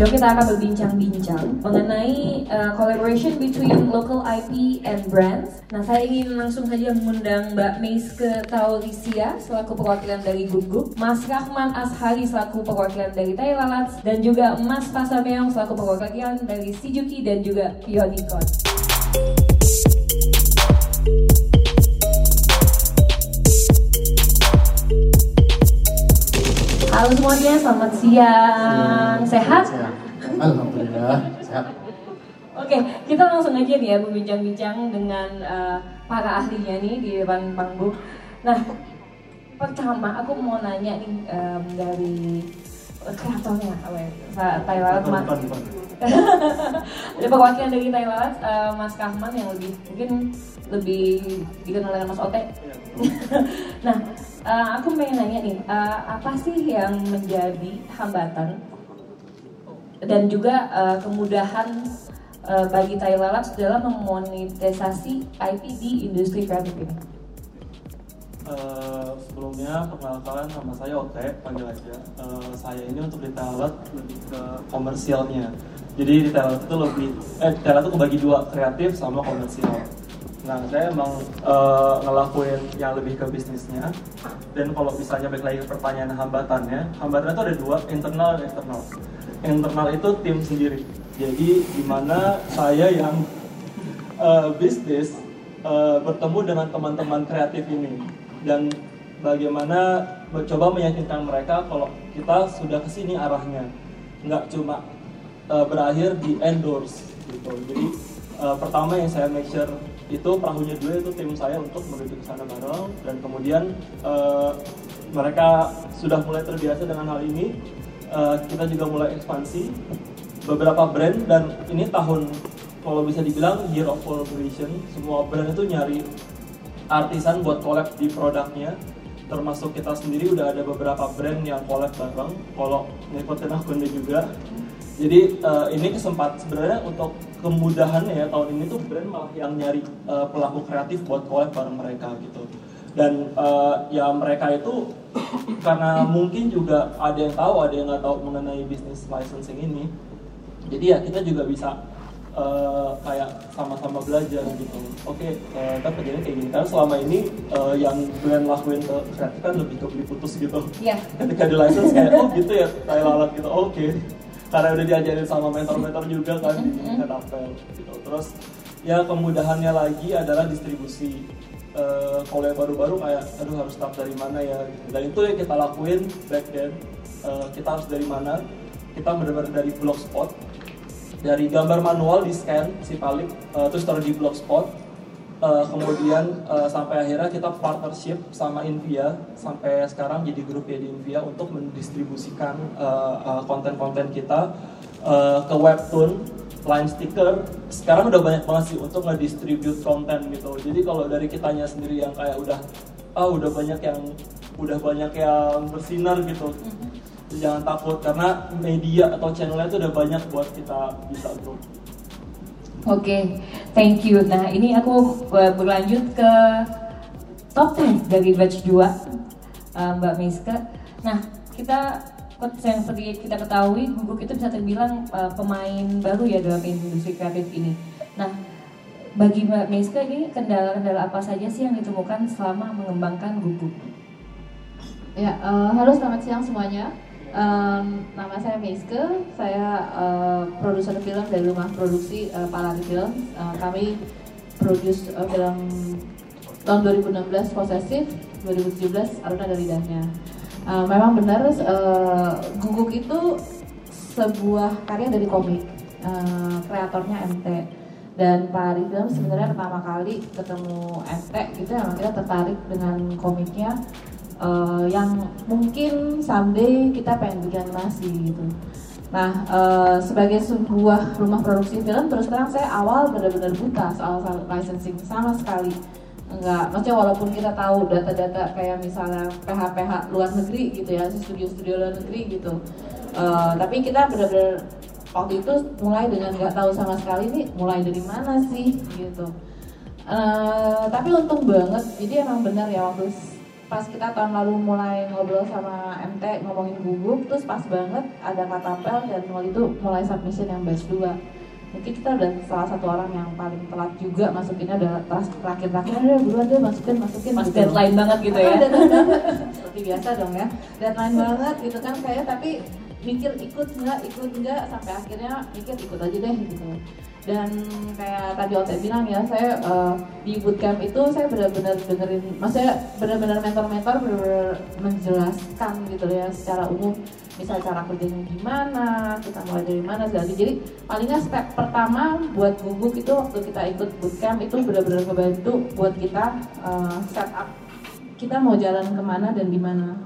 Show kita akan berbincang-bincang mengenai uh, collaboration between local IP and brands. Nah, saya ingin langsung saja mengundang Mbak Meiske Taurisia selaku perwakilan dari Gugup, Mas Rahman Ashari selaku perwakilan dari Thailand, dan juga Mas Pasameong selaku perwakilan dari Sijuki dan juga Pionicon. Halo semuanya, selamat siang. Sehat? Alhamdulillah, sehat. Oke, kita langsung aja nih ya berbincang-bincang dengan uh, para ahlinya nih di depan panggung. Nah, pertama aku mau nanya nih um, dari kreatornya apa ya? Thailand Mas. Ada perwakilan dari Thailand, uh, Mas Kahman yang lebih mungkin lebih dikenal dengan Mas Ote. nah, uh, aku pengen nanya nih, uh, apa sih yang menjadi hambatan dan juga uh, kemudahan uh, bagi Thailand dalam memonetisasi IP di industri kreatif ini? Uh, sebelumnya perkenalkan nama saya Ote, panggil aja. Uh, saya ini untuk di Thailand lebih ke komersialnya. Jadi di itu lebih, eh itu kebagi dua, kreatif sama komersial. Nah, saya emang uh, ngelakuin yang lebih ke bisnisnya. Dan kalau misalnya balik lagi ke pertanyaan hambatannya, hambatannya itu ada dua, internal dan eksternal. Internal itu tim sendiri. Jadi di mana saya yang uh, bisnis uh, bertemu dengan teman-teman kreatif ini dan bagaimana mencoba meyakinkan mereka kalau kita sudah ke sini arahnya, nggak cuma uh, berakhir di endorse gitu. Jadi uh, pertama yang saya make sure itu perahunya dulu itu tim saya untuk menuju ke sana bareng. Dan kemudian uh, mereka sudah mulai terbiasa dengan hal ini. Uh, kita juga mulai ekspansi beberapa brand. Dan ini tahun kalau bisa dibilang year of collaboration. Semua brand itu nyari artisan buat collab di produknya. Termasuk kita sendiri udah ada beberapa brand yang collab bareng. Kalau ngikutin akunnya juga jadi uh, ini kesempatan sebenarnya untuk kemudahannya ya tahun ini tuh brand malah yang nyari uh, pelaku kreatif buat collab bareng mereka gitu. Dan uh, ya mereka itu karena mungkin juga ada yang tahu ada yang nggak tahu mengenai bisnis licensing ini. Jadi ya kita juga bisa uh, kayak sama-sama belajar gitu. Oke okay, uh, kan kerjanya kayak gini. Karena selama ini uh, yang brand lakuin ke kreatif kan lebih ke beli putus gitu. Yeah. ketika di license kayak oh gitu ya kayak lalat gitu. Oke. okay karena udah diajarin sama mentor-mentor juga kan di head apel gitu. Terus ya kemudahannya lagi adalah distribusi uh, kalau yang baru-baru kayak aduh harus start dari mana ya? Gitu. dan itu yang kita lakuin back then uh, kita harus dari mana? Kita benar-benar dari blogspot dari gambar manual di scan si palik uh, terus taruh di blogspot uh, kemudian uh, sampai akhirnya kita partnership sama Invia. Sampai sekarang jadi grup ya di Invia untuk mendistribusikan konten-konten uh, uh, kita uh, ke webtoon line sticker. Sekarang udah banyak banget sih untuk ngedistribute konten gitu. Jadi kalau dari kitanya sendiri yang kayak udah ah udah banyak yang udah banyak yang bersinar gitu. Mm-hmm. jangan takut karena media atau channelnya itu udah banyak buat kita bisa bro Oke, okay, thank you. Nah, ini aku berlanjut ke top 10 dari batch 2 uh, Mbak Miska. Nah, kita yang seperti kita ketahui, Guguk itu bisa terbilang uh, pemain baru ya dalam industri kreatif ini. Nah, bagi Mbak Miska ini kendala-kendala apa saja sih yang ditemukan selama mengembangkan Guguk? Ya, uh, halo selamat siang semuanya. Um, nama saya Miske, saya uh, produser film dari rumah produksi uh, Palari Film. Uh, kami produce uh, film tahun 2016 Posesif, 2017 Aruna dari Dahnya. Uh, memang benar uh, Guguk itu sebuah karya dari komik, uh, kreatornya MT dan Pak Ari Film sebenarnya pertama kali ketemu MT gitu ya kita tertarik dengan komiknya uh, yang mungkin someday kita pengen bikin animasi gitu. Nah, uh, sebagai sebuah rumah produksi film, terus terang saya awal benar-benar buta soal licensing sama sekali. Enggak, maksudnya walaupun kita tahu data-data kayak misalnya PH-PH luar negeri gitu ya, studio-studio luar negeri gitu. Uh, tapi kita benar-benar waktu itu mulai dengan nggak tahu sama sekali nih mulai dari mana sih gitu. Uh, tapi untung banget, jadi emang benar ya waktu pas kita tahun lalu mulai ngobrol sama MT ngomongin guguk terus pas banget ada kata pel dan waktu itu mulai submission yang batch 2 mungkin kita udah salah satu orang yang paling telat juga masukinnya udah terakhir-terakhir udah buruan deh masukin masukin Mas gitu. deadline banget gitu ya. Deadline banget. seperti biasa dong ya deadline banget gitu kan saya tapi mikir ikut nggak ikut nggak sampai akhirnya mikir ikut aja deh gitu. Dan kayak tadi Ote bilang ya saya eh, di bootcamp itu saya benar-benar dengerin maksudnya benar-benar mentor-mentor benar-benar menjelaskan gitu ya secara umum misal cara kerjanya gimana kita mulai dari mana segala jadi palingnya step pertama buat guguk itu waktu kita ikut bootcamp itu benar-benar ngebantu buat kita eh, setup kita mau jalan ke mana dan di mana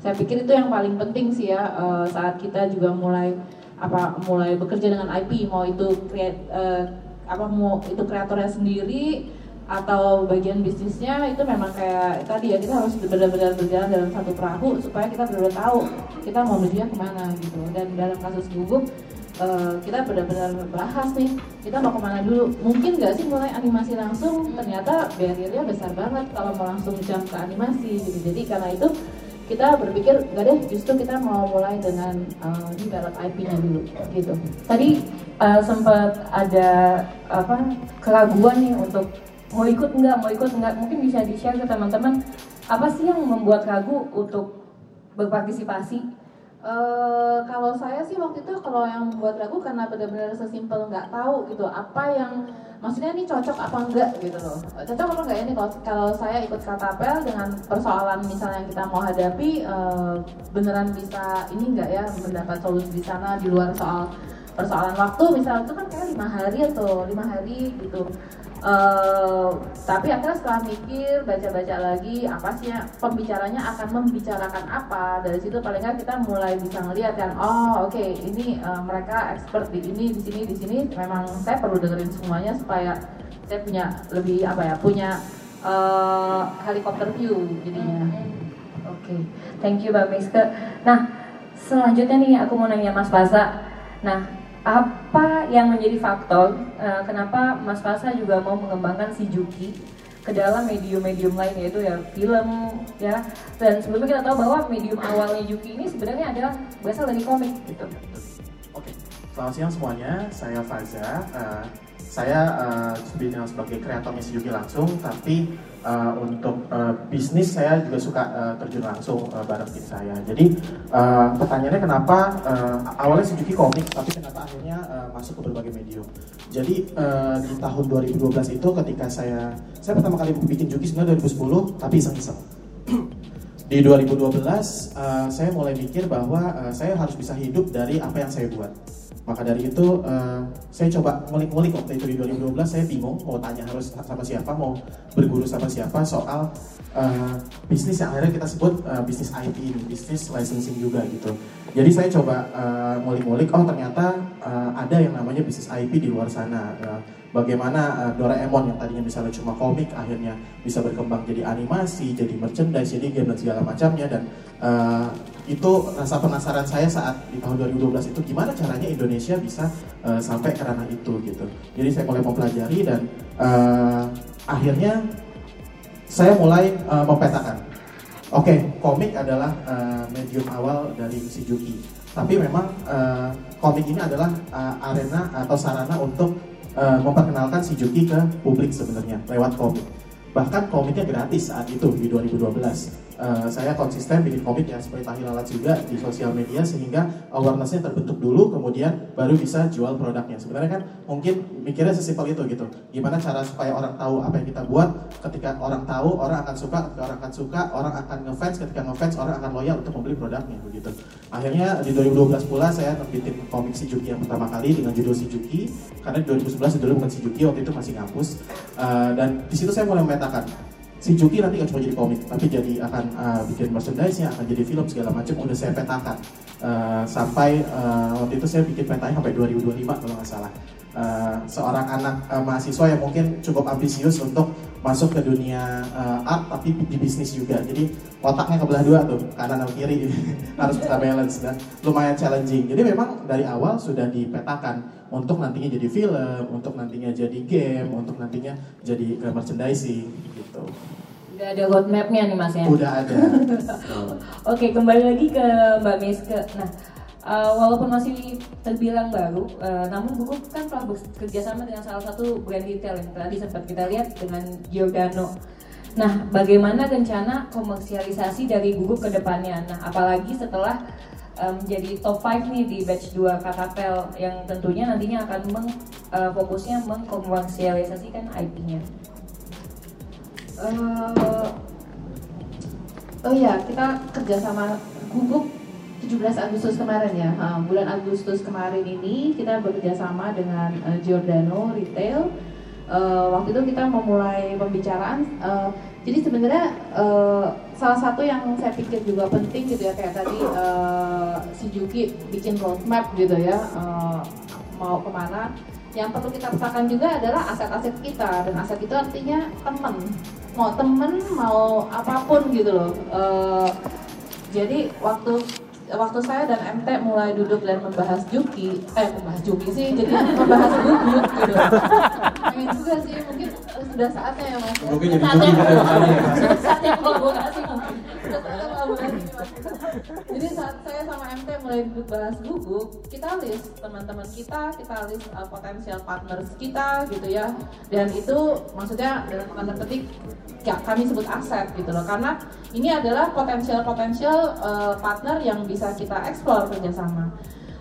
saya pikir itu yang paling penting sih ya eh, saat kita juga mulai apa mulai bekerja dengan IP mau itu create eh, apa mau itu kreatornya sendiri atau bagian bisnisnya itu memang kayak tadi ya kita harus benar-benar berjalan dalam satu perahu supaya kita benar-benar tahu kita mau menuju ke mana gitu. Dan dalam kasus gugup eh, kita benar-benar bahas nih kita mau ke mana dulu. Mungkin nggak sih mulai animasi langsung? Ternyata barriernya besar banget kalau mau langsung jump ke animasi gitu. Jadi karena itu kita berpikir nggak deh justru kita mau mulai dengan uh, develop IP-nya dulu gitu Tadi uh, sempat ada apa keraguan nih untuk mau ikut nggak, mau ikut nggak. Mungkin bisa di-share ke teman-teman apa sih yang membuat ragu untuk berpartisipasi? Eh, kalau saya sih waktu itu kalau yang membuat ragu karena benar-benar sesimpel nggak tahu gitu apa yang maksudnya ini cocok apa enggak gitu loh. Cocok apa enggak ini? Kalau kalau saya ikut katapel dengan persoalan misalnya yang kita mau hadapi eh, beneran bisa ini enggak ya mendapat solusi di sana di luar soal persoalan waktu. Misalnya itu kan kayak lima hari atau lima hari gitu Eh, tapi akhirnya setelah mikir baca-baca lagi apa sih ya, pembicaranya akan membicarakan apa dari situ paling nggak kita mulai bisa ngeliat kan oh oke ini eh, mereka expert di ini di sini di sini memang saya perlu dengerin semuanya supaya saya punya lebih apa ya punya eh, helikopter view jadinya Oke, thank you Mbak Miske. Nah, selanjutnya nih aku mau nanya Mas Fasa. Nah, apa yang menjadi faktor eh, kenapa Mas Fasa juga mau mengembangkan si Juki ke dalam medium-medium lain yaitu ya film ya dan sebelumnya kita tahu bahwa medium awalnya Juki ini sebenarnya adalah berasal dari komik gitu. Selamat siang semuanya. Saya Faza. Eh, saya uh, dikenal sebagai kreator Miss Yuki langsung, tapi eh, untuk eh, bisnis saya juga suka eh, terjun langsung eh, bareng tim saya. Jadi eh, pertanyaannya kenapa eh, awalnya si Yuki komik, tapi kenapa akhirnya eh, masuk ke berbagai medium. Jadi eh, di tahun 2012 itu ketika saya saya pertama kali bikin Juki sebenarnya 2010, tapi iseng-iseng. di 2012 eh, saya mulai mikir bahwa eh, saya harus bisa hidup dari apa yang saya buat. Maka dari itu eh, saya coba ngulik-ngulik waktu itu di 2012 saya bingung mau tanya harus sama siapa, mau berguru sama siapa soal eh, bisnis yang akhirnya kita sebut eh, bisnis IT ini, bisnis licensing juga gitu. Jadi saya coba ngulik-ngulik, oh ternyata eh, ada yang namanya bisnis IP di luar sana. Eh, bagaimana eh, Doraemon yang tadinya misalnya cuma komik akhirnya bisa berkembang jadi animasi, jadi merchandise, jadi game dan segala macamnya dan eh, itu rasa penasaran saya saat di tahun 2012 itu gimana caranya Indonesia bisa eh, sampai ke ranah itu gitu. Jadi saya mulai mempelajari dan eh, akhirnya saya mulai eh, mempetakan. Oke, komik adalah eh, medium awal dari si Juki. Tapi memang eh, komik ini adalah eh, arena atau sarana untuk eh, memperkenalkan si Juki ke publik sebenarnya lewat komik. Bahkan komiknya gratis saat itu di 2012. Eh, saya konsisten bikin komik ya seperti Tahil Lalat juga di sosial media sehingga awarenessnya terbentuk dulu kemudian baru bisa jual produknya. Sebenarnya kan mungkin mikirnya sesimpel itu gitu. Gimana cara supaya orang tahu apa yang kita buat? Ketika orang tahu, orang akan suka, ketika orang akan suka, orang akan ngefans, ketika ngefans orang akan loyal untuk membeli produknya begitu. Akhirnya di 2012 pula saya terbitin komik si Juki yang pertama kali dengan judul si Juki karena di 2011 dulu bukan si Juki waktu itu masih ngampus Eh, dan di situ saya mulai memetakan si Juki nanti gak cuma jadi komik, tapi jadi akan uh, bikin merchandise-nya, akan jadi film segala macam. Udah saya petakan Uh, sampai uh, waktu itu saya bikin petanya sampai 2025 kalau nggak salah. Uh, seorang anak uh, mahasiswa yang mungkin cukup ambisius untuk masuk ke dunia uh, art tapi di bisnis juga. Jadi otaknya kebelah dua tuh kanan atau kiri harus bisa balance dan lumayan challenging. Jadi memang dari awal sudah dipetakan untuk nantinya jadi film, untuk nantinya jadi game, untuk nantinya jadi uh, merchandising gitu. Udah ada roadmapnya nih mas ya. Udah ada. Oke, kembali lagi ke Mbak Meske. Nah, uh, walaupun masih terbilang baru, uh, namun Google kan telah bekerja sama dengan salah satu brand retail yang tadi sempat kita lihat dengan Giordano. Nah, bagaimana rencana komersialisasi dari Google ke depannya? Nah, apalagi setelah menjadi um, top 5 nih di batch 2 Kakapel yang tentunya nantinya akan meng, uh, fokusnya mengkomersialisasikan IP-nya. Uh, oh ya, kita kerjasama Google 17 Agustus kemarin ya. Uh, bulan Agustus kemarin ini kita bekerja sama dengan uh, Giordano Retail. Uh, waktu itu kita memulai pembicaraan. Uh, jadi sebenarnya salah satu yang saya pikir juga penting gitu ya kayak tadi uh, si Juki bikin roadmap gitu ya mau ke mana. Yang perlu kita petakan juga adalah aset-aset kita dan aset itu artinya teman. Mau temen mau apa pun gitu loh. Jadi waktu waktu saya dan MT mulai duduk dan membahas Juki, eh membahas Juki sih, jadi membahas gugut gitu. Pengen juga sih, mungkin sudah saatnya ya mas. Mungkin jadi Saatnya Juki yang ya. Saatnya saatnya. Jadi saat saya sama MT mulai bahas gugut, kita list teman-teman kita, kita list uh, potensial partners kita gitu ya. Dan itu maksudnya dalam tanda petik ya kami sebut aset gitu loh karena ini adalah potensial-potensial uh, partner yang bisa kita eksplor kerjasama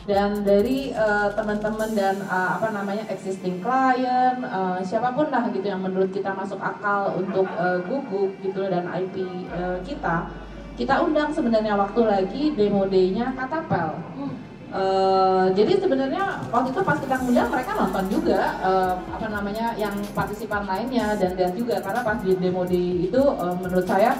dan dari uh, teman-teman dan uh, apa namanya existing client uh, siapa pun lah gitu yang menurut kita masuk akal untuk uh, guguk gitu dan IP uh, kita kita undang sebenarnya waktu lagi demo day-nya Katapel. Uh, jadi sebenarnya waktu itu pas kita ngundang mereka nonton juga uh, apa namanya yang partisipan lainnya dan lihat juga karena pas di demo day itu uh, menurut saya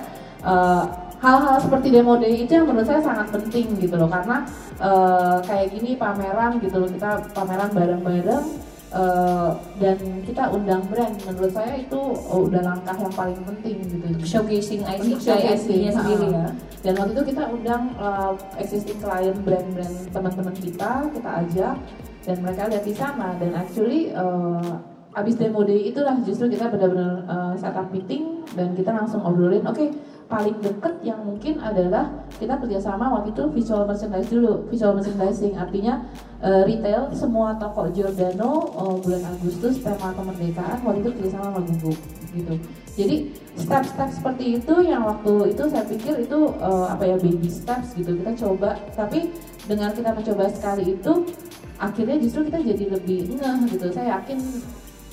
hal-hal uh, seperti demo day itu yang menurut saya sangat penting gitu loh. Karena uh, kayak gini pameran gitu loh kita pameran bareng-bareng uh, dan kita undang brand. Menurut saya itu oh, udah langkah yang paling penting gitu. Showcasing IC showcasing sendiri ya. Dan waktu itu kita undang uh, existing client brand-brand teman-teman kita kita ajak dan mereka lihat di sana dan actually uh, abis demo day itulah justru kita benar-benar uh, setup meeting dan kita langsung obrolin oke okay, paling deket yang mungkin adalah kita kerjasama waktu itu visual merchandise dulu visual merchandising. Artinya uh, retail semua toko Giordano uh, bulan Agustus tema kemerdekaan waktu itu kerjasama sama Google gitu. Jadi step-step seperti itu yang waktu itu saya pikir itu uh, apa ya baby steps gitu. Kita coba tapi dengan kita mencoba sekali itu akhirnya justru kita jadi lebih ngeh gitu. Saya yakin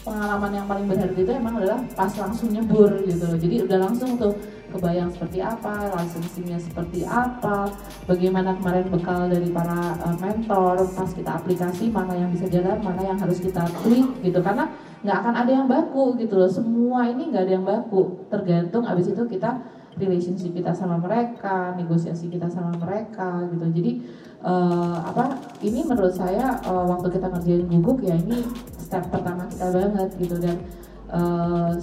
pengalaman yang paling berharga itu emang adalah pas langsung nyebur gitu loh. Jadi udah langsung tuh kebayang seperti apa, licensingnya seperti apa, bagaimana kemarin bekal dari para uh, mentor pas kita aplikasi mana yang bisa jalan, mana yang harus kita tweak gitu karena nggak akan ada yang baku gitu loh. Semua ini nggak ada yang baku, tergantung abis itu kita relationship kita sama mereka, negosiasi kita sama mereka gitu. Jadi uh, apa ini menurut saya uh, waktu kita ngerjain guguk ya ini step pertama kita banget gitu. Dan uh,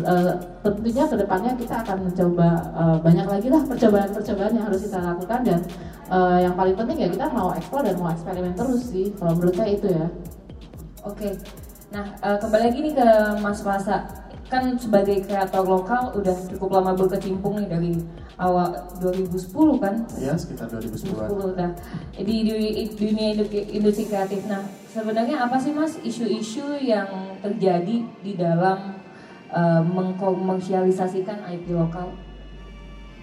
uh, tentunya ke depannya kita akan mencoba uh, banyak lagi lah percobaan-percobaan yang harus kita lakukan. Dan uh, yang paling penting ya kita mau eksplor dan mau eksperimen terus sih kalau menurut saya itu ya. Oke, nah uh, kembali lagi nih ke Mas Fasa kan sebagai kreator lokal udah cukup lama berkecimpung nih dari awal 2010 kan? Iya sekitar 2010. 2010 nah di, di dunia industri kreatif. Nah sebenarnya apa sih mas isu-isu yang terjadi di dalam uh, mengkomersialisasikan IP lokal?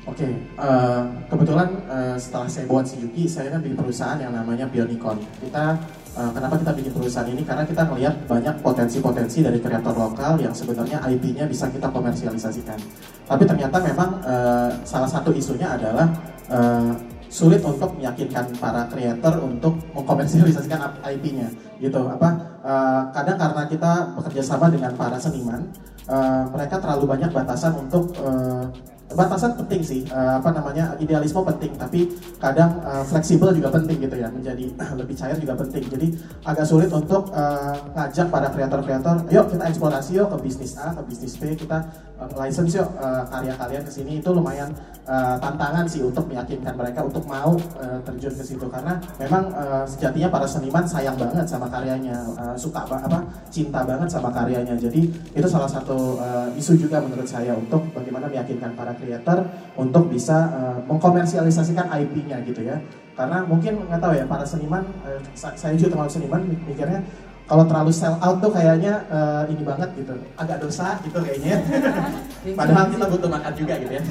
Oke, okay, uh, kebetulan uh, setelah saya buat Yuki, saya kan bikin perusahaan yang namanya Bionicon. Kita uh, kenapa kita bikin perusahaan ini? Karena kita melihat banyak potensi-potensi dari kreator lokal yang sebenarnya IP-nya bisa kita komersialisasikan. Tapi ternyata memang uh, salah satu isunya adalah uh, sulit untuk meyakinkan para kreator untuk mengkomersialisasikan IP-nya, gitu. Apa? Uh, kadang karena kita bekerja sama dengan para seniman, uh, mereka terlalu banyak batasan untuk uh, batasan penting sih uh, apa namanya idealisme penting tapi kadang uh, fleksibel juga penting gitu ya menjadi lebih cair juga penting. Jadi agak sulit untuk uh, ngajak para kreator-kreator yuk kita eksplorasi yuk ke bisnis A ke bisnis B kita license yuk uh, karya kalian ke sini. Itu lumayan uh, tantangan sih untuk meyakinkan mereka untuk mau uh, terjun ke situ. Karena memang uh, sejatinya para seniman sayang banget sama karyanya uh, suka apa cinta banget sama karyanya. Jadi itu salah satu uh, isu juga menurut saya untuk bagaimana meyakinkan para creator untuk bisa uh, mengkomersialisasikan IP-nya gitu ya. Karena mungkin nggak tahu ya para seniman uh, saya juga termasuk seniman mikirnya kalau terlalu sell out tuh kayaknya uh, ini banget gitu. Agak dosa gitu kayaknya. Padahal kita butuh makan juga gitu ya.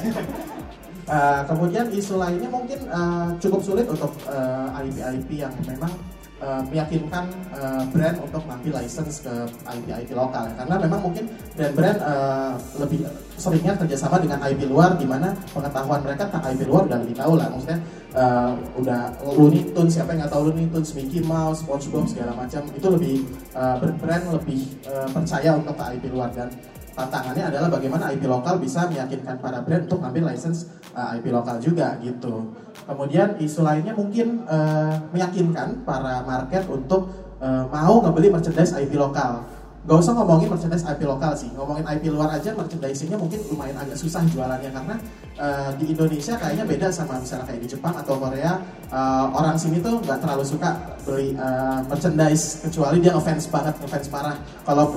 Uh, kemudian isu lainnya mungkin uh, cukup sulit untuk uh, IP yang memang uh, meyakinkan uh, brand untuk ngambil license ke IP IP lokal. Karena memang mungkin brand-brand uh, lebih seringnya kerjasama dengan IP luar di mana pengetahuan mereka tentang IP luar udah lebih tahu lah. Maksudnya uh, udah Looney Tunes siapa yang nggak tahu Looney Tunes Mickey Mouse SpongeBob segala macam itu lebih uh, brand lebih uh, percaya untuk ke IP luar. Dan tantangannya adalah bagaimana IP lokal bisa meyakinkan para brand untuk ngambil license uh, IP lokal juga gitu. Kemudian isu lainnya mungkin uh, meyakinkan para market untuk uh, mau ngebeli merchandise IP lokal. Gak usah ngomongin merchandise IP lokal sih, ngomongin IP luar aja merchandise-nya mungkin lumayan agak susah jualannya karena uh, di Indonesia kayaknya beda sama misalnya kayak di Jepang atau Korea uh, orang sini tuh nggak terlalu suka beli uh, merchandise kecuali dia ngefans banget, ngefans parah. Kalau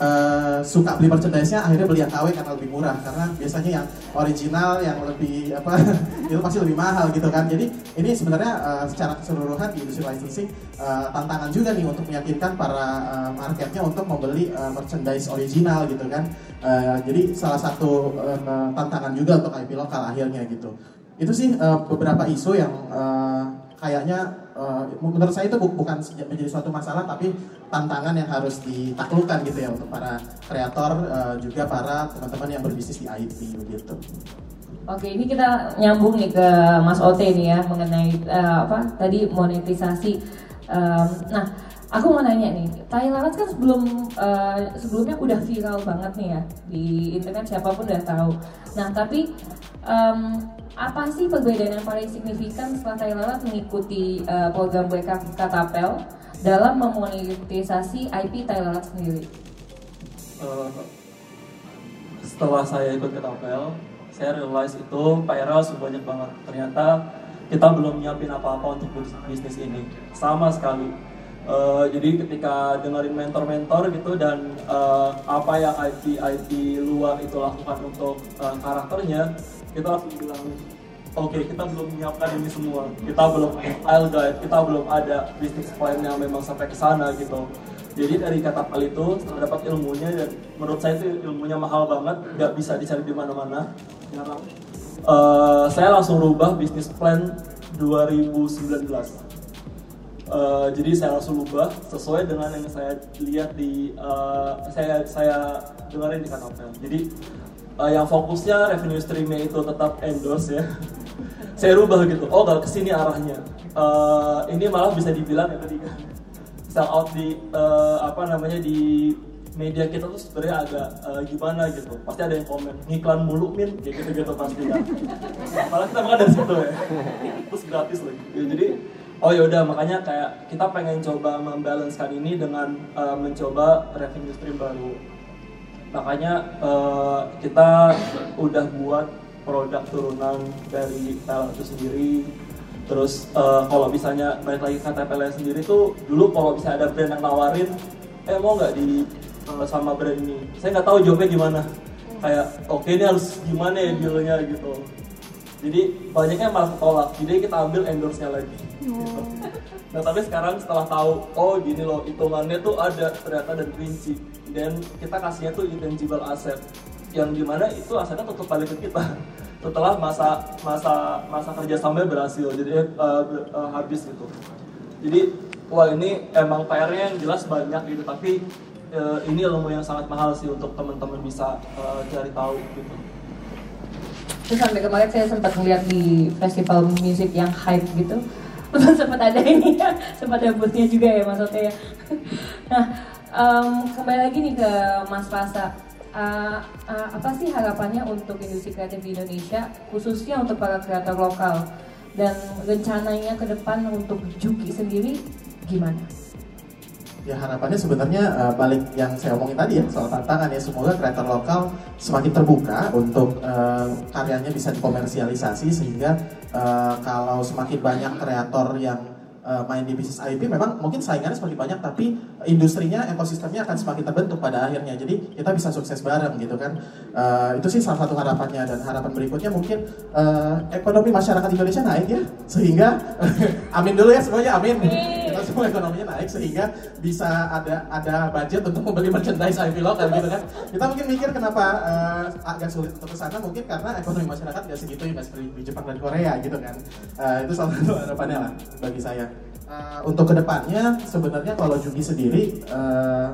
uh, suka beli merchandise-nya akhirnya beli yang KW karena lebih murah. Karena biasanya yang original yang lebih apa itu pasti lebih mahal gitu kan. Jadi ini sebenarnya uh, secara keseluruhan di industri licensing uh, tantangan juga nih untuk meyakinkan para uh, marketnya untuk membeli uh, merchandise original gitu kan. Uh, jadi salah satu uh, tantangan juga untuk IP lokal akhirnya gitu. Itu sih uh, beberapa isu yang uh, kayaknya uh, menurut saya itu bukan menjadi suatu masalah tapi tantangan yang harus ditaklukkan gitu ya untuk para kreator uh, juga para teman-teman yang berbisnis di IT begitu. Oke, ini kita nyambung nih ke Mas Ote nih ya mengenai uh, apa tadi monetisasi. Um, nah, aku mau nanya nih, Thailand kan sebelum uh, sebelumnya udah viral banget nih ya di internet siapa pun udah tahu. Nah, tapi um, apa sih perbedaan yang paling signifikan setelah Thailand mengikuti uh, program mereka Katapel dalam memonetisasi IP Thailand sendiri? Uh, setelah saya ikut Katapel, saya realize itu viral sebanyak banget. Ternyata kita belum nyiapin apa-apa untuk bisnis ini, sama sekali. Uh, jadi ketika dengerin mentor-mentor gitu dan uh, apa yang IP IP luar itu lakukan untuk uh, karakternya, kita langsung bilang oke okay, kita belum menyiapkan ini semua. Kita belum file guide kita belum ada bisnis plan yang memang sampai ke sana gitu. Jadi dari kata pal itu dapat ilmunya dan menurut saya itu ilmunya mahal banget nggak bisa dicari di mana-mana. Uh, saya langsung rubah bisnis plan 2019 Uh, jadi saya langsung ubah sesuai dengan yang saya lihat di uh, saya saya dengerin di kanal Jadi uh, yang fokusnya revenue streamnya itu tetap endorse ya. Saya rubah gitu. Oh gak ke sini arahnya. Uh, ini malah bisa dibilang ya tadi kan sell out di uh, apa namanya di media kita tuh sebenarnya agak uh, gimana gitu. Pasti ada yang komen ngiklan mulu min. Kayak gitu gitu pasti kan. Malah kita makan dari situ ya. Terus gratis lagi. Ya, jadi oh yaudah makanya kayak kita pengen coba membalancekan ini dengan uh, mencoba revenue stream baru makanya uh, kita udah buat produk turunan dari Thailand itu sendiri. Terus uh, kalau misalnya balik lagi ke TPL sendiri tuh dulu kalau bisa ada brand yang nawarin eh mau nggak di uh, sama brand ini? Saya nggak tahu jawabnya gimana. Kayak oke okay, ini harus gimana ya dealnya gitu. Jadi banyaknya malah ketolak. Jadi kita ambil endorse-nya lagi gitu. Nah tapi sekarang setelah tahu oh gini loh hitungannya tuh ada ternyata dan rinci dan kita kasihnya tuh intangible asset yang di mana itu asetnya tetap balik ke kita. Setelah masa masa masa kerja sampai berhasil jadi uh, uh, habis gitu. Jadi wah ini emang PR-nya yang jelas banyak gitu tapi uh, ini ilmu yang sangat mahal sih untuk teman-teman bisa uh, cari tahu gitu. Terus sampai kemarin saya sempat melihat di festival musik yang hype gitu sempat ada ini ya, sempat ada boothnya juga ya maksudnya ya. Nah, um, kembali lagi nih ke Mas Fasa. Uh, uh, apa sih harapannya untuk industri kreatif di Indonesia, khususnya untuk para kreator lokal? Dan rencananya ke depan untuk Juki sendiri gimana? Ya harapannya sebenarnya uh, balik yang saya omongin tadi ya soal tantangan ya semoga kreator lokal semakin terbuka untuk uh, karyanya bisa dikomersialisasi sehingga uh, kalau semakin banyak kreator yang uh, main di bisnis IP memang mungkin saingannya semakin banyak tapi industrinya ekosistemnya akan semakin terbentuk pada akhirnya. Jadi kita bisa sukses bareng gitu kan. Uh, itu sih salah satu harapannya. Dan harapan berikutnya mungkin uh, ekonomi masyarakat Indonesia naik ya sehingga amin dulu ya semuanya amin semua ekonominya naik sehingga bisa ada ada budget untuk membeli merchandise IP lokal gitu kan. Kita mungkin mikir kenapa uh, agak sulit untuk ke sana mungkin karena ekonomi masyarakat nggak segitu ya seperti di Jepang dan Korea gitu kan. Uh, itu salah satu harapannya lah bagi saya. Uh, untuk ke depannya sebenarnya kalau Jugi sendiri uh,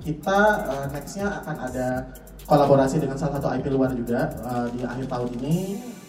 kita uh, nextnya akan ada kolaborasi dengan salah satu IP luar juga uh, di akhir tahun ini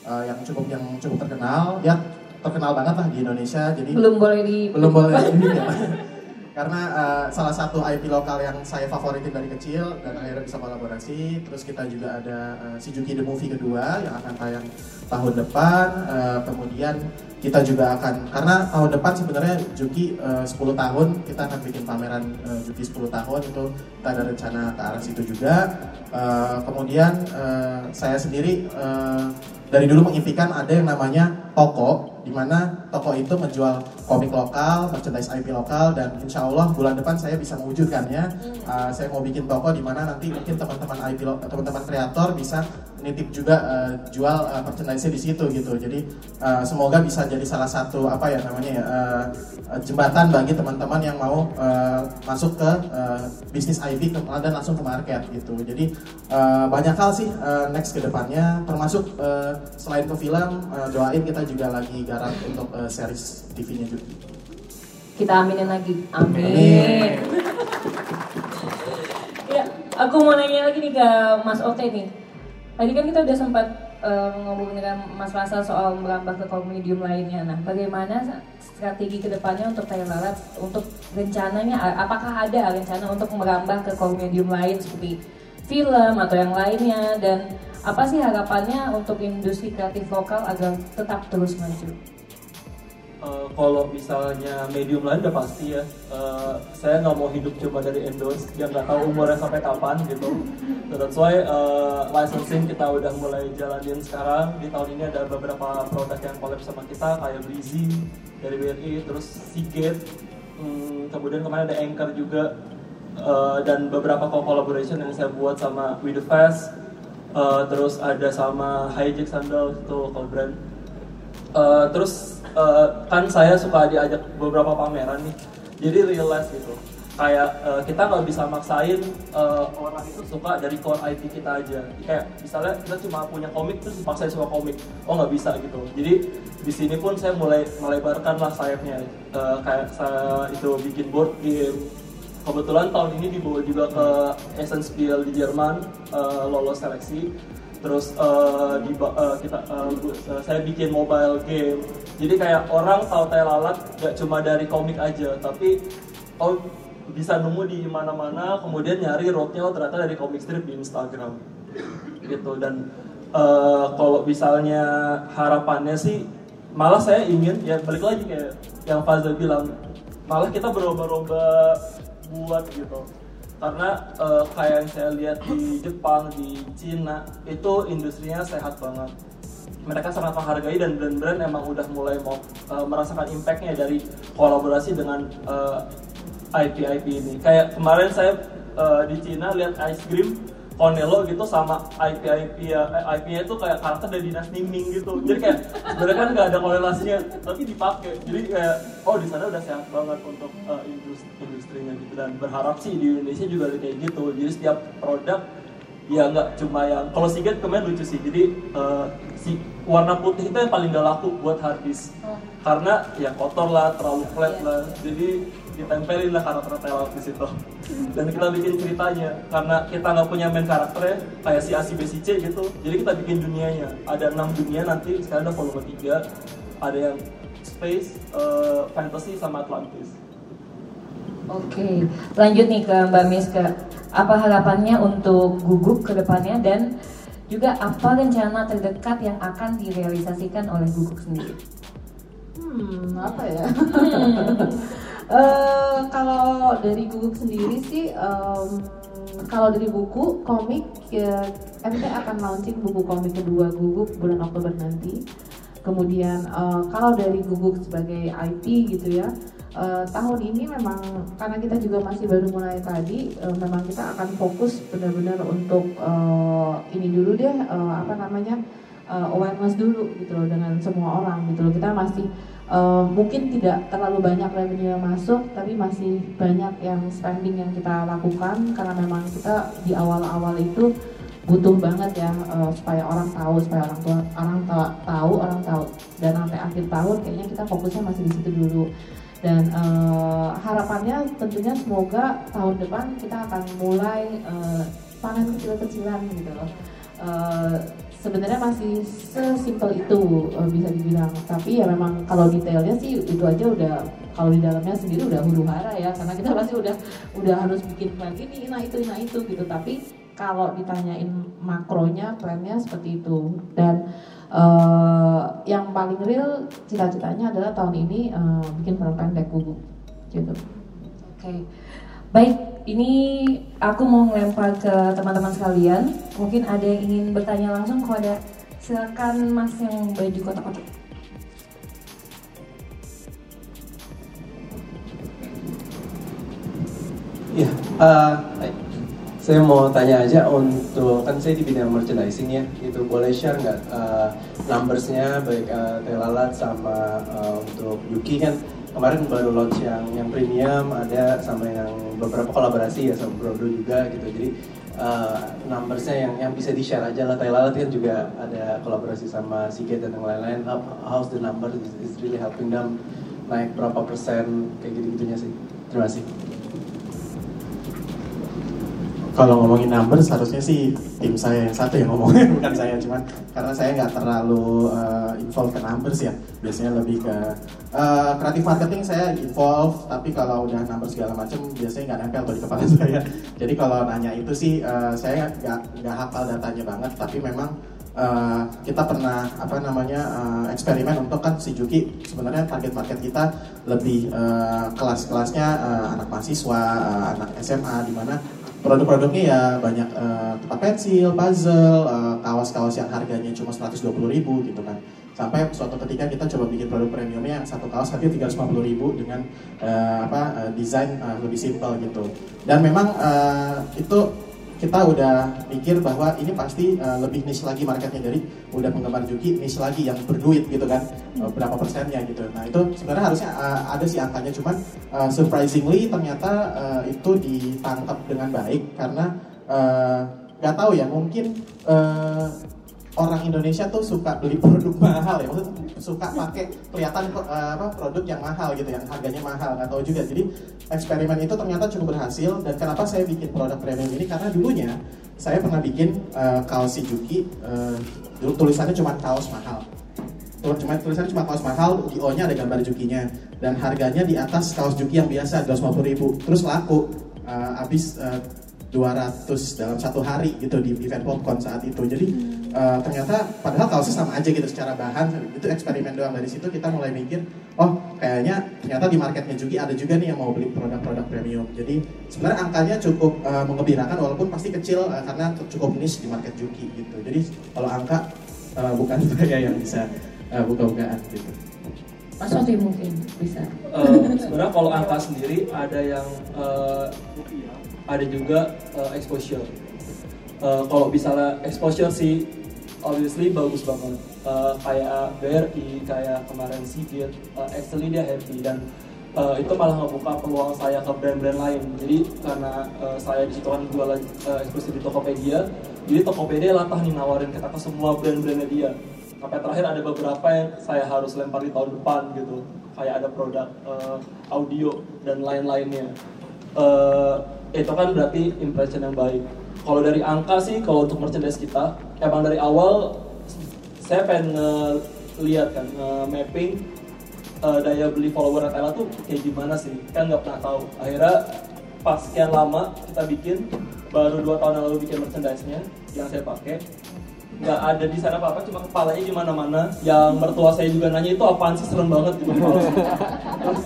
uh, yang cukup yang cukup terkenal. Ya terkenal banget lah di Indonesia jadi belum boleh di belum boleh di ya. karena uh, salah satu IP lokal yang saya favoritin dari kecil dan akhirnya bisa kolaborasi terus kita juga ada uh, si Juki the Movie kedua yang akan tayang tahun depan uh, kemudian kita juga akan karena tahun depan sebenarnya Juki uh, 10 tahun kita akan bikin pameran uh, Juki 10 tahun itu kita ada rencana ke arah situ juga uh, kemudian uh, saya sendiri uh, dari dulu mengimpikan ada yang namanya toko di mana toko itu menjual komik lokal, merchandise IP lokal dan insya Allah bulan depan saya bisa mewujudkannya. Uh, saya mau bikin toko di mana nanti mungkin teman-teman IP teman-teman kreator bisa nitip juga uh, jual uh, merchandise di situ gitu. Jadi uh, semoga bisa jadi salah satu apa ya namanya ya uh, jembatan bagi teman-teman yang mau uh, masuk ke uh, bisnis IP ke, dan langsung ke market gitu. Jadi uh, banyak hal sih uh, next ke depannya termasuk uh, selain ke film uh, doain kita juga lagi garap untuk uh, series TV-nya juga. Kita aminin lagi. Amin. ya, aku mau nanya lagi nih ke Mas Ote nih. Tadi kan kita udah sempat uh, ngomong dengan Mas Rasa soal merambah ke medium lainnya. Nah, bagaimana strategi ke depannya untuk Thailand Lalat untuk rencananya? Apakah ada rencana untuk merambah ke medium lain seperti film atau yang lainnya? Dan apa sih harapannya untuk industri kreatif lokal agar tetap terus maju? Uh, kalau misalnya medium lain udah pasti ya. Uh, saya nggak mau hidup cuma dari endorse yang nggak tahu umurnya sampai kapan gitu. That's why uh, licensing kita udah mulai jalanin sekarang. Di tahun ini ada beberapa produk yang collab sama kita kayak Breezy dari BRI terus Seagate. Hmm, kemudian kemarin ada Anchor juga. Uh, dan beberapa collaboration yang saya buat sama With The Fast uh, terus ada sama Hijack Sandal itu kalau brand. Uh, terus uh, kan saya suka diajak beberapa pameran nih. Jadi realize gitu. Kayak uh, kita nggak bisa maksain uh, orang itu suka dari core IP kita aja. Kayak misalnya kita cuma punya komik terus dipaksain semua komik. Oh nggak bisa gitu. Jadi di sini pun saya mulai melebarkan lah sayapnya. Uh, kayak saya itu bikin board game kebetulan tahun ini dibawa juga ke Essence Spiel di Jerman uh, lolos seleksi. Terus uh, di uh, kita uh, saya bikin mobile game. Jadi kayak orang tahu lalat gak cuma dari komik aja tapi oh bisa nemu di mana-mana kemudian nyari roadnya oh ternyata dari komik strip di Instagram. Gitu dan uh, kalau misalnya harapannya sih malah saya ingin ya balik lagi kayak yang Fazal bilang malah kita berlomba-lomba buat gitu karena uh, kayak yang saya lihat di Jepang, di Cina itu industrinya sehat banget. Mereka sangat menghargai dan brand-brand emang udah mulai mau uh, merasakan impactnya dari kolaborasi dengan uh, IP IP ini. Kayak kemarin saya uh, di Cina lihat ice cream Konelo gitu sama IP IP ya IP nya itu kayak karakter dari dinas Ming gitu. Jadi kayak sebenarnya kan nggak ada korelasinya tapi dipakai. Jadi kayak oh di sana udah sehat banget untuk uh, industri industrinya gitu. Dan berharap sih di Indonesia juga kayak gitu. Jadi setiap produk ya nggak cuma yang kalau Siget kemarin lucu sih. Jadi uh, si warna putih itu yang paling gak laku buat harddisk oh. karena ya kotor lah terlalu flat yeah. lah jadi ditempelin lah karakter Taylor di situ dan kita bikin ceritanya karena kita nggak punya main karakter ya kayak si A si B si C gitu jadi kita bikin dunianya ada enam dunia nanti sekarang ada volume 3 ada yang space uh, fantasy sama Atlantis Oke, lanjut nih ke Mbak Miska. Apa harapannya untuk Guguk ke depannya dan juga apa rencana terdekat yang akan direalisasikan oleh Guguk sendiri? Hmm, apa ya? Hmm. Eh, kalau dari guguk sendiri sih, em, kalau dari buku komik, ya, MT akan launching buku komik kedua guguk bulan Oktober nanti. Kemudian eh, kalau dari guguk sebagai IP gitu ya, eh, tahun ini memang karena kita juga masih baru mulai tadi, eh, memang kita akan fokus benar-benar untuk eh, ini dulu deh, eh, apa namanya eh, awareness dulu gitu loh dengan semua orang gitu loh. Kita masih Uh, mungkin tidak terlalu banyak revenue yang masuk, tapi masih banyak yang spending yang kita lakukan karena memang kita di awal-awal itu butuh banget ya uh, supaya orang tahu, supaya orang tua orang tua tahu, orang tahu dan sampai akhir tahun kayaknya kita fokusnya masih di situ dulu. Dan uh, harapannya tentunya semoga tahun depan kita akan mulai uh, panen kecil-kecilan gitu loh. Uh, sebenarnya masih sesimpel itu uh, bisa dibilang. Tapi ya memang kalau detailnya sih itu aja udah kalau di dalamnya sendiri udah huru hara ya karena kita pasti udah udah harus bikin plan ini nah itu nah itu gitu. Tapi kalau ditanyain makronya plannya seperti itu. Dan uh, yang paling real cita-citanya adalah tahun ini uh, bikin film pendek gitu. Oke, baik. Ini aku mau ngelempar ke teman-teman sekalian. Mungkin ada yang ingin bertanya langsung. Kalau ada, silakan Mas yang baju kotak-kotak. Iya, eh, saya mau tanya aja untuk kan saya di bidang merchandising ya, itu boleh share nggak eh, numbersnya baik uh, Telalat sama eh, untuk Yuki kan kemarin baru launch yang yang premium ada sama yang beberapa kolaborasi ya sama Brodo juga gitu. Jadi uh, numbersnya yang yang bisa di share aja lah. Telalat kan juga ada kolaborasi sama Siget dan yang lain-lain. How's the number? Is, is really helping them naik berapa persen? Kayak gitu-gitunya sih. Terima kasih Kalau ngomongin numbers harusnya sih tim saya yang satu yang ngomongin bukan saya. Cuman karena saya nggak terlalu uh, involve ke numbers ya. Biasanya lebih ke uh, creative marketing saya involve. Tapi kalau udah numbers segala macam biasanya nggak nempel tuh di kepala saya. Jadi kalau nanya itu sih uh, saya nggak nggak hafal datanya banget. Tapi memang Uh, kita pernah apa namanya uh, eksperimen untuk kan si Juki sebenarnya target market kita lebih uh, kelas-kelasnya uh, anak mahasiswa, uh, anak SMA di mana produk-produknya ya banyak uh, tempat pensil, puzzle, uh, kaos-kaos yang harganya cuma 120 ribu gitu kan. Sampai suatu ketika kita coba bikin produk premiumnya yang satu kaos harganya 350 ribu dengan uh, apa uh, desain uh, lebih simpel gitu. Dan memang uh, itu kita udah mikir bahwa ini pasti uh, lebih niche lagi marketnya. Dari udah penggemar Juki niche lagi yang berduit gitu kan uh, berapa persennya gitu. Nah itu sebenarnya harusnya uh, ada sih angkanya. Cuman uh, surprisingly ternyata uh, itu ditangkap dengan baik karena nggak uh, tahu ya mungkin uh, orang Indonesia tuh suka beli produk mahal ya, maksudnya suka pakai kelihatan uh, apa produk yang mahal gitu, yang harganya mahal nggak tahu juga. Jadi eksperimen itu ternyata cukup berhasil dan kenapa saya bikin produk premium ini karena dulunya saya pernah bikin uh, kaos Juki, uh, tulisannya cuma kaos mahal. Cuma tulisannya cuma kaos mahal, di O-nya ada gambar Jukinya dan harganya di atas kaos Juki yang biasa 250 ribu. Terus laku, uh, habis uh, 200 dalam satu hari gitu di event popcorn saat itu. Jadi uh, ternyata padahal kaosnya sama aja gitu secara bahan itu eksperimen doang dari situ kita mulai mikir oh kayaknya ternyata di marketnya juga ada juga nih yang mau beli produk-produk premium. Jadi sebenarnya angkanya cukup uh, mengembirakan walaupun pasti kecil uh, karena cukup niche di market Juki gitu. Jadi kalau angka uh, bukan saya yang bisa uh, buka-bukaan gitu. Mas Sofi mungkin bisa. Uh, sebenarnya kalau angka sendiri ada yang uh, ada juga uh, exposure. Uh, kalau misalnya exposure sih obviously bagus banget. Uh, kayak BRI, kayak kemarin Sigit, uh, actually dia happy dan uh, itu malah ngebuka peluang saya ke brand-brand lain. Jadi karena uh, saya di situ kan jualan uh, eksklusif di Tokopedia, jadi Tokopedia latah nih nawarin kita ke semua brand-brandnya dia. Sampai terakhir ada beberapa yang saya harus lempar di tahun depan gitu. Kayak ada produk uh, audio dan lain-lainnya. Uh, itu kan berarti impression yang baik. Kalau dari angka sih, kalau untuk merchandise kita, emang dari awal saya pengen lihat kan mapping uh, daya beli follower Tela tuh kayak gimana sih? Kan nggak pernah tahu. Akhirnya pas sekian lama kita bikin, baru dua tahun yang lalu bikin merchandise-nya yang saya pakai nggak ada di sana apa-apa cuma kepalanya di mana-mana yang mertua saya juga nanya itu apaan sih serem banget gitu terus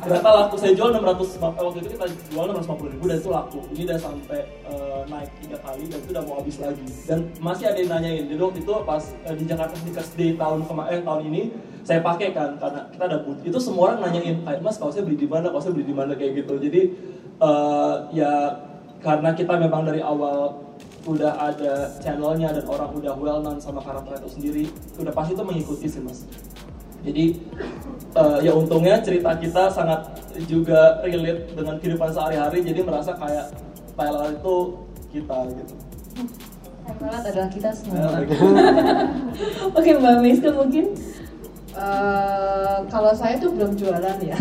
ternyata laku saya jual 600 waktu itu kita jual 650 ribu dan itu laku. Ini udah sampai uh, naik tiga kali dan itu udah mau habis lagi. Dan masih ada yang nanyain jadi waktu itu pas uh, di Jakarta Sneakers Day tahun kemarin eh, tahun ini saya pakai kan karena kita ada booth. Itu semua orang nanyain kayak mas kalau saya beli di mana? Kalau saya beli di mana? Kayak gitu. Jadi uh, ya karena kita memang dari awal udah ada channelnya dan orang udah well known sama karakter itu sendiri udah pasti itu mengikuti sih mas jadi uh, ya untungnya cerita kita sangat juga relate dengan kehidupan sehari-hari jadi merasa kayak Thailand itu kita gitu Thailand adalah kita semua begitu. Oke Mbak Miska mungkin Eh, kalau saya tuh belum jualan ya.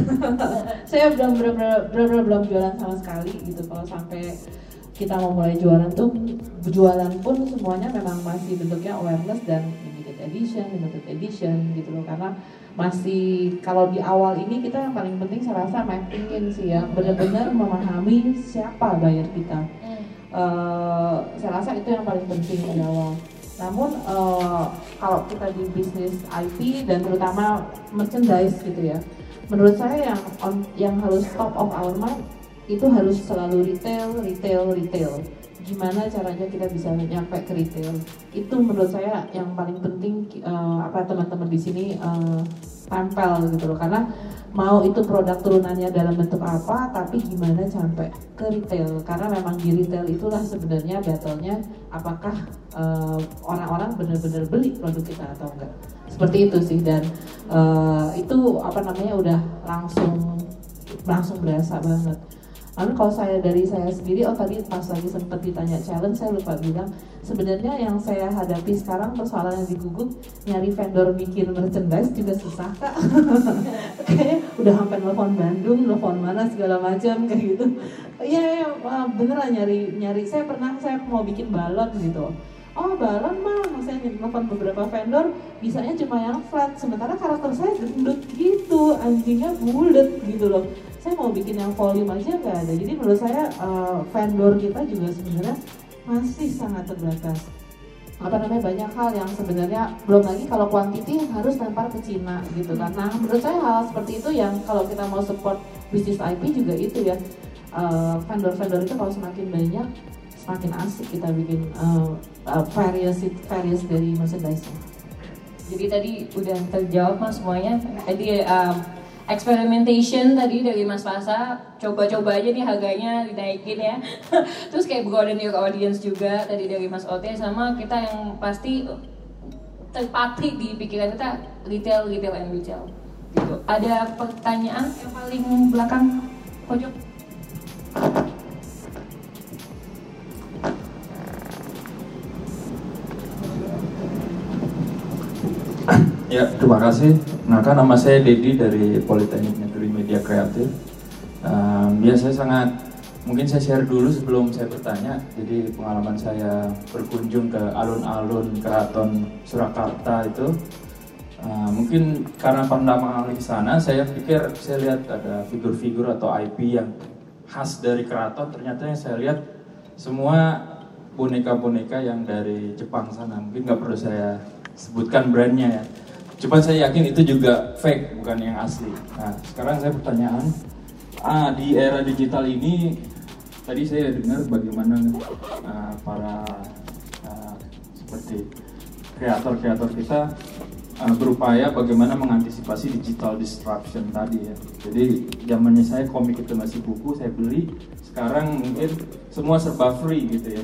saya belum benar-benar benar-benar belum jualan sama sekali gitu. Kalau sampai kita mau mulai jualan tuh jualan pun semuanya memang masih bentuknya awareness dan edition, limited edition gitu loh karena masih kalau di awal ini kita yang paling penting saya rasa mappingin sih ya benar-benar memahami siapa buyer kita. Eh, saya rasa itu yang paling penting di awal. Namun eh, kalau kita di bisnis IP dan terutama merchandise gitu ya, menurut saya yang on, yang harus top of our mind itu harus selalu retail, retail, retail. Gimana caranya kita bisa nyampe ke retail? Itu menurut saya yang paling penting eh, apa teman-teman di sini eh, tempel gitu loh. Karena mau itu produk turunannya dalam bentuk apa tapi gimana sampai ke retail. Karena memang di retail itulah sebenarnya battle-nya apakah eh, orang-orang benar-benar beli produk kita atau enggak. Seperti itu sih dan eh, itu apa namanya udah langsung langsung berasa banget lalu kalau saya dari saya sendiri oh tadi pas lagi sempat ditanya challenge saya lupa bilang sebenarnya yang saya hadapi sekarang persoalan yang di Google nyari vendor bikin merchandise juga susah kak. Kayak udah sampai nelfon Bandung nelfon mana segala macam kayak gitu. Iya ya, beneran nyari nyari. Saya pernah saya mau bikin balon gitu. Oh balon mah saya nelfon beberapa vendor bisanya cuma yang flat. Sementara karakter saya gendut gitu anjingnya bulat gitu loh saya mau bikin yang volume aja nggak ada. Jadi menurut saya uh, vendor kita juga sebenarnya masih sangat terbatas. Apa namanya banyak hal yang sebenarnya belum lagi kalau quantity harus lempar ke Cina gitu kan. Nah menurut saya hal seperti itu yang kalau kita mau support bisnis IP juga itu ya. Uh, vendor-vendor itu kalau semakin banyak semakin asik kita bikin uh, uh, various various dari merchandise Jadi tadi udah terjawab mas semuanya. Jadi um, experimentation tadi dari Mas Fasa, coba-coba aja nih harganya dinaikin ya. Terus kayak broaden your audience juga tadi dari Mas Ote sama kita yang pasti terpatri di pikiran kita retail, retail and retail. Gitu. Ada pertanyaan yang paling belakang pojok? Ya, terima kasih. Nah, kan nama saya Dedi dari Politeknik Negeri Media Kreatif. Um, ya, saya sangat mungkin saya share dulu sebelum saya bertanya. Jadi pengalaman saya berkunjung ke alun-alun Keraton Surakarta itu, uh, mungkin karena pertama kali ke sana, saya pikir saya lihat ada figur-figur atau IP yang khas dari keraton. Ternyata yang saya lihat semua boneka-boneka yang dari Jepang sana. Mungkin nggak perlu saya sebutkan brandnya ya. Cuma saya yakin itu juga fake, bukan yang asli. Nah, sekarang saya pertanyaan, ah di era digital ini, tadi saya dengar bagaimana ah, para ah, seperti kreator-kreator kita ah, berupaya bagaimana mengantisipasi digital disruption tadi ya. Jadi zamannya saya komik itu masih buku, saya beli. Sekarang mungkin semua serba free gitu ya.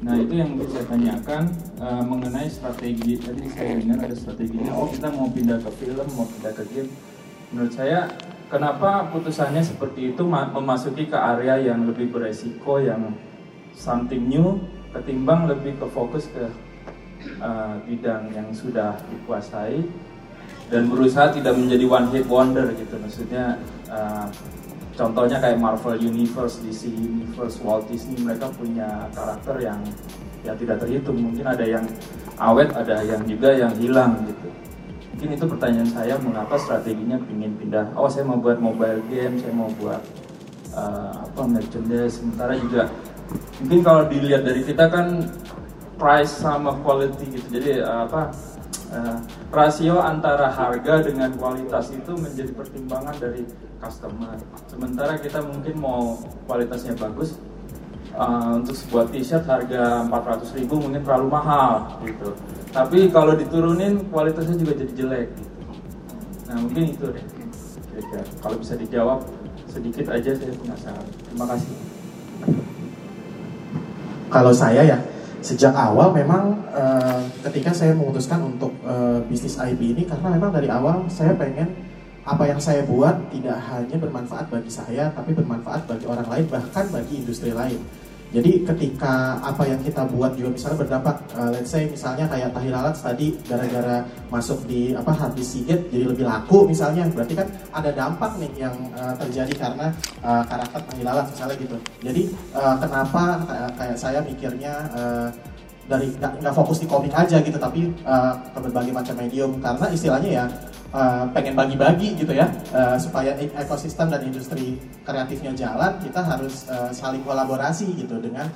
Nah itu yang ingin saya tanyakan uh, mengenai strategi. Tadi saya dengar ada strateginya. Oh kita mau pindah ke film, mau pindah ke game. Menurut saya kenapa putusannya seperti itu ma- memasuki ke area yang lebih beresiko, yang something new, ketimbang lebih ke fokus ke uh, bidang yang sudah dikuasai dan berusaha tidak menjadi one hit wonder gitu. Maksudnya uh, contohnya kayak Marvel Universe, DC Universe, Walt Disney mereka punya karakter yang ya tidak terhitung. Mungkin ada yang awet, ada yang juga yang hilang gitu. Mungkin itu pertanyaan saya mengapa strateginya ingin pindah. Oh saya mau buat mobile game, saya mau buat uh, apa merchandise. Sementara juga mungkin kalau dilihat dari kita kan price sama quality gitu. Jadi uh, apa eh, rasio antara harga dengan kualitas itu menjadi pertimbangan dari customer. Sementara kita mungkin mau kualitasnya bagus, uh, untuk sebuah t-shirt harga 400 ribu mungkin terlalu mahal gitu. Tapi kalau diturunin kualitasnya juga jadi jelek. Gitu. Nah mungkin itu deh. Kalau bisa dijawab sedikit aja saya penasaran. Terima kasih. Kalau saya ya sejak awal memang uh, ketika saya memutuskan untuk uh, bisnis IP ini karena memang dari awal saya pengen apa yang saya buat tidak hanya bermanfaat bagi saya tapi bermanfaat bagi orang lain bahkan bagi industri lain. Jadi ketika apa yang kita buat juga misalnya berdampak, uh, let's say misalnya kayak tahi lalat tadi gara-gara masuk di apa habis siget jadi lebih laku misalnya, berarti kan ada dampak nih yang uh, terjadi karena uh, karakter tahi lalat misalnya gitu. Jadi uh, kenapa kayak, kayak saya mikirnya uh, dari nggak fokus di komik aja gitu, tapi uh, ke berbagai macam medium karena istilahnya ya uh, pengen bagi-bagi gitu ya uh, supaya e-, ekosistem dan industri kreatifnya jalan kita harus uh, saling kolaborasi gitu dengan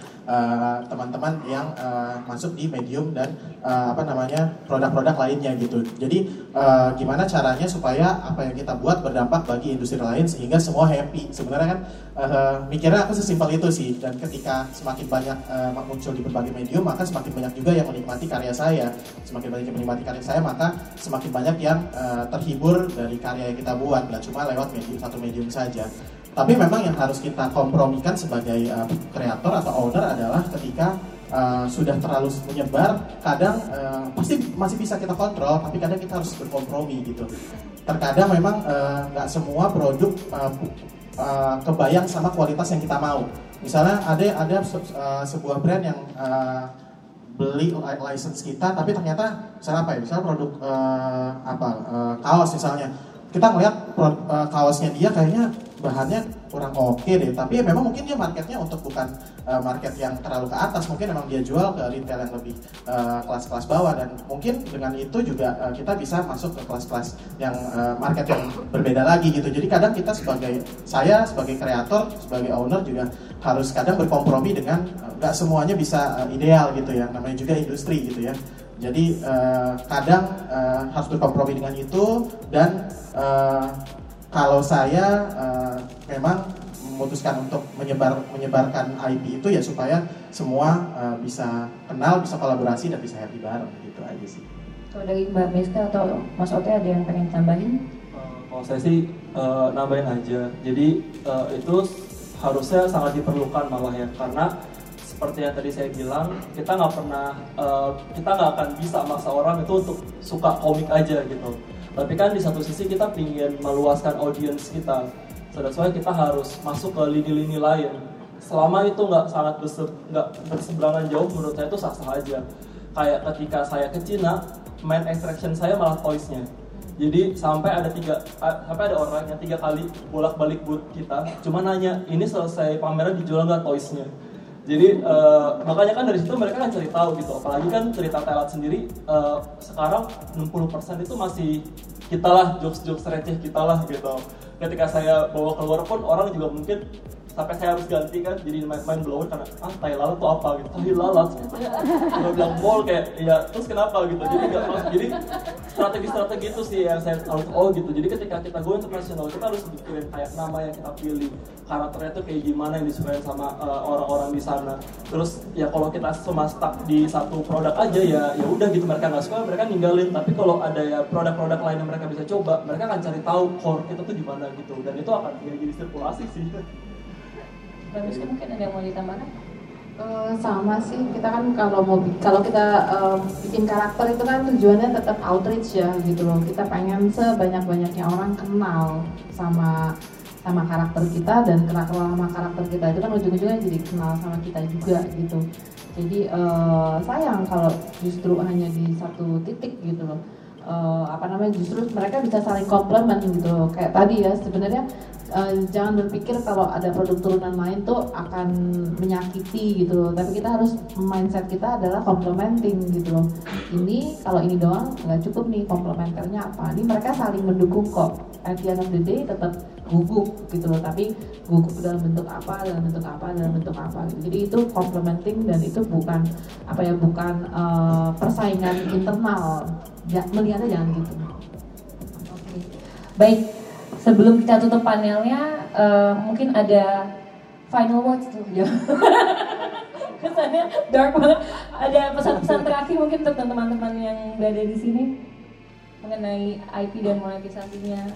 teman-teman uh, yang uh, masuk di medium dan uh, apa namanya produk-produk lainnya gitu. Jadi uh, gimana caranya supaya apa yang kita buat berdampak bagi industri lain sehingga semua happy? Sebenarnya kan uh, mikirnya aku sesimpel itu sih. Dan ketika semakin banyak uh, muncul di berbagai medium maka semakin banyak juga yang menikmati karya saya. Semakin banyak yang menikmati karya saya maka semakin banyak yang uh, terhibur dari karya yang kita buat, nggak cuma lewat medium satu medium saja. Tapi memang yang harus kita kompromikan sebagai uh, kreator atau owner adalah ketika uh, sudah terlalu menyebar, kadang uh, pasti masih bisa kita kontrol, tapi kadang kita harus berkompromi gitu. Terkadang memang nggak uh, semua produk uh, uh, kebayang sama kualitas yang kita mau. Misalnya ada ada uh, sebuah brand yang uh, beli license kita tapi ternyata misalnya apa ya misalnya produk uh, apa uh, kaos misalnya. Kita ngeliat uh, kaosnya dia kayaknya bahannya kurang oke okay deh. Tapi ya memang mungkin dia marketnya untuk bukan uh, market yang terlalu ke atas. Mungkin memang dia jual ke retail yang lebih kelas-kelas uh, bawah. Dan mungkin dengan itu juga uh, kita bisa masuk ke kelas-kelas yang uh, market yang berbeda lagi gitu. Jadi kadang kita sebagai saya sebagai kreator sebagai owner juga harus kadang berkompromi dengan nggak uh, semuanya bisa uh, ideal gitu ya. Namanya juga industri gitu ya. Jadi uh, kadang uh, harus berkompromi dengan itu dan kalau saya uh, memang memutuskan untuk menyebar menyebarkan IP itu ya supaya semua uh, bisa kenal, bisa kolaborasi dan bisa happy bareng gitu aja sih. Kalau dari Mbak Miska atau Mas Ote ada yang pengen tambahin? Uh, kalau saya sih uh, nambahin aja. Jadi uh, itu harusnya sangat diperlukan malah ya karena seperti yang tadi saya bilang kita nggak pernah uh, kita nggak akan bisa maksa orang itu untuk suka komik aja gitu tapi kan di satu sisi kita ingin meluaskan audiens kita. So that's kita harus masuk ke lini-lini lain. Selama itu nggak sangat besar nggak berseberangan jauh menurut saya itu sah-sah aja. Kayak ketika saya ke Cina main attraction saya malah toysnya jadi sampai ada tiga sampai ada orang yang tiga kali bolak-balik booth kita cuma nanya ini selesai pameran dijual nggak toysnya jadi uh, makanya kan dari situ mereka kan cari tahu gitu. Apalagi kan cerita Telat sendiri uh, sekarang 60% itu masih kita lah jokes-jokes receh kita lah gitu. Ketika saya bawa keluar pun orang juga mungkin sampai saya harus ganti kan jadi main, main blower karena ah tai lalat tuh apa gitu? Tai lalat gue bilang mall kayak ya terus kenapa gitu? Jadi gak terus jadi strategi-strategi itu sih yang saya harus oh gitu. Jadi ketika kita go internasional kita harus bikin kayak nama yang kita pilih karakternya tuh kayak gimana yang disukai sama uh, orang-orang di sana. Terus ya kalau kita cuma stuck di satu produk aja ya ya udah gitu. Mereka nggak suka mereka ninggalin. Tapi kalau ada ya produk-produk lain yang mereka bisa coba mereka akan cari tahu core kita tuh gimana gitu. Dan itu akan jadi sirkulasi sih Mbak mungkin ada yang mau ditambahkan? Uh, sama sih. Kita kan kalau mau kalau kita uh, bikin karakter itu kan tujuannya tetap outreach ya gitu loh. Kita pengen sebanyak banyaknya orang kenal sama sama karakter kita dan kenal sama karakter kita itu kan ujung-ujungnya jadi kenal sama kita juga gitu. Jadi uh, sayang kalau justru hanya di satu titik gitu loh. Uh, apa namanya? Justru mereka bisa saling komplement gitu kayak tadi ya sebenarnya uh, jangan berpikir kalau ada produk turunan lain tuh akan menyakiti gitu loh. Tapi kita harus mindset kita adalah complementing gitu loh. Ini kalau ini doang nggak cukup nih komplementernya apa? Ini mereka saling mendukung kok. At the end of the day tetap gugup gitu loh. Tapi gugup dalam bentuk apa dalam bentuk apa dalam bentuk apa gitu. jadi itu complementing dan itu bukan apa ya bukan uh, persaingan internal. Ya, melihatnya jangan gitu. Oke. Baik, sebelum kita tutup panelnya, eh, mungkin ada final words tuh. Ya. Kesannya dark banget. Ada pesan-pesan terakhir mungkin untuk teman-teman yang berada di sini mengenai IP dan monetisasinya.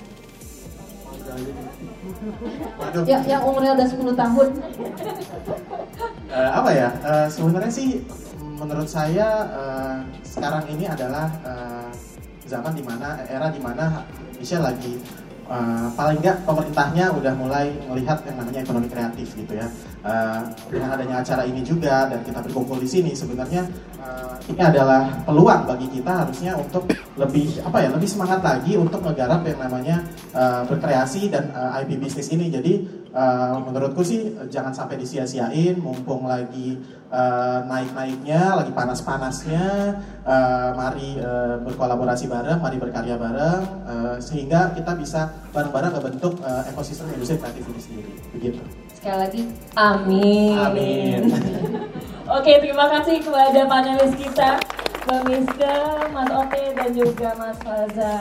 Ya yang umurnya udah 10 tahun Eh, apa ya? Eh, sebenarnya sih menurut saya eh, sekarang ini adalah eh, zaman di mana era di mana Indonesia lagi eh, paling nggak pemerintahnya udah mulai melihat yang namanya ekonomi kreatif gitu ya. Eh, dengan adanya acara ini juga dan kita berkumpul di sini sebenarnya eh, ini adalah peluang bagi kita harusnya untuk lebih apa ya lebih semangat lagi untuk menggarap yang namanya eh, berkreasi dan eh, IP bisnis ini. Jadi eh, menurutku sih eh, jangan sampai disia-siain mumpung lagi eh, naik-naiknya, lagi panas-panasnya. eh, mari eh, berkolaborasi bareng, mari berkarya bareng eh, sehingga kita bisa bareng-bareng membentuk eh, ekosistem industri kreatif ini sendiri. Begitu. Sekali lagi, amin. Amin. Oke, terima kasih kepada panelis kita, Mbak Miska, Mas Oke, dan juga Mas Faza.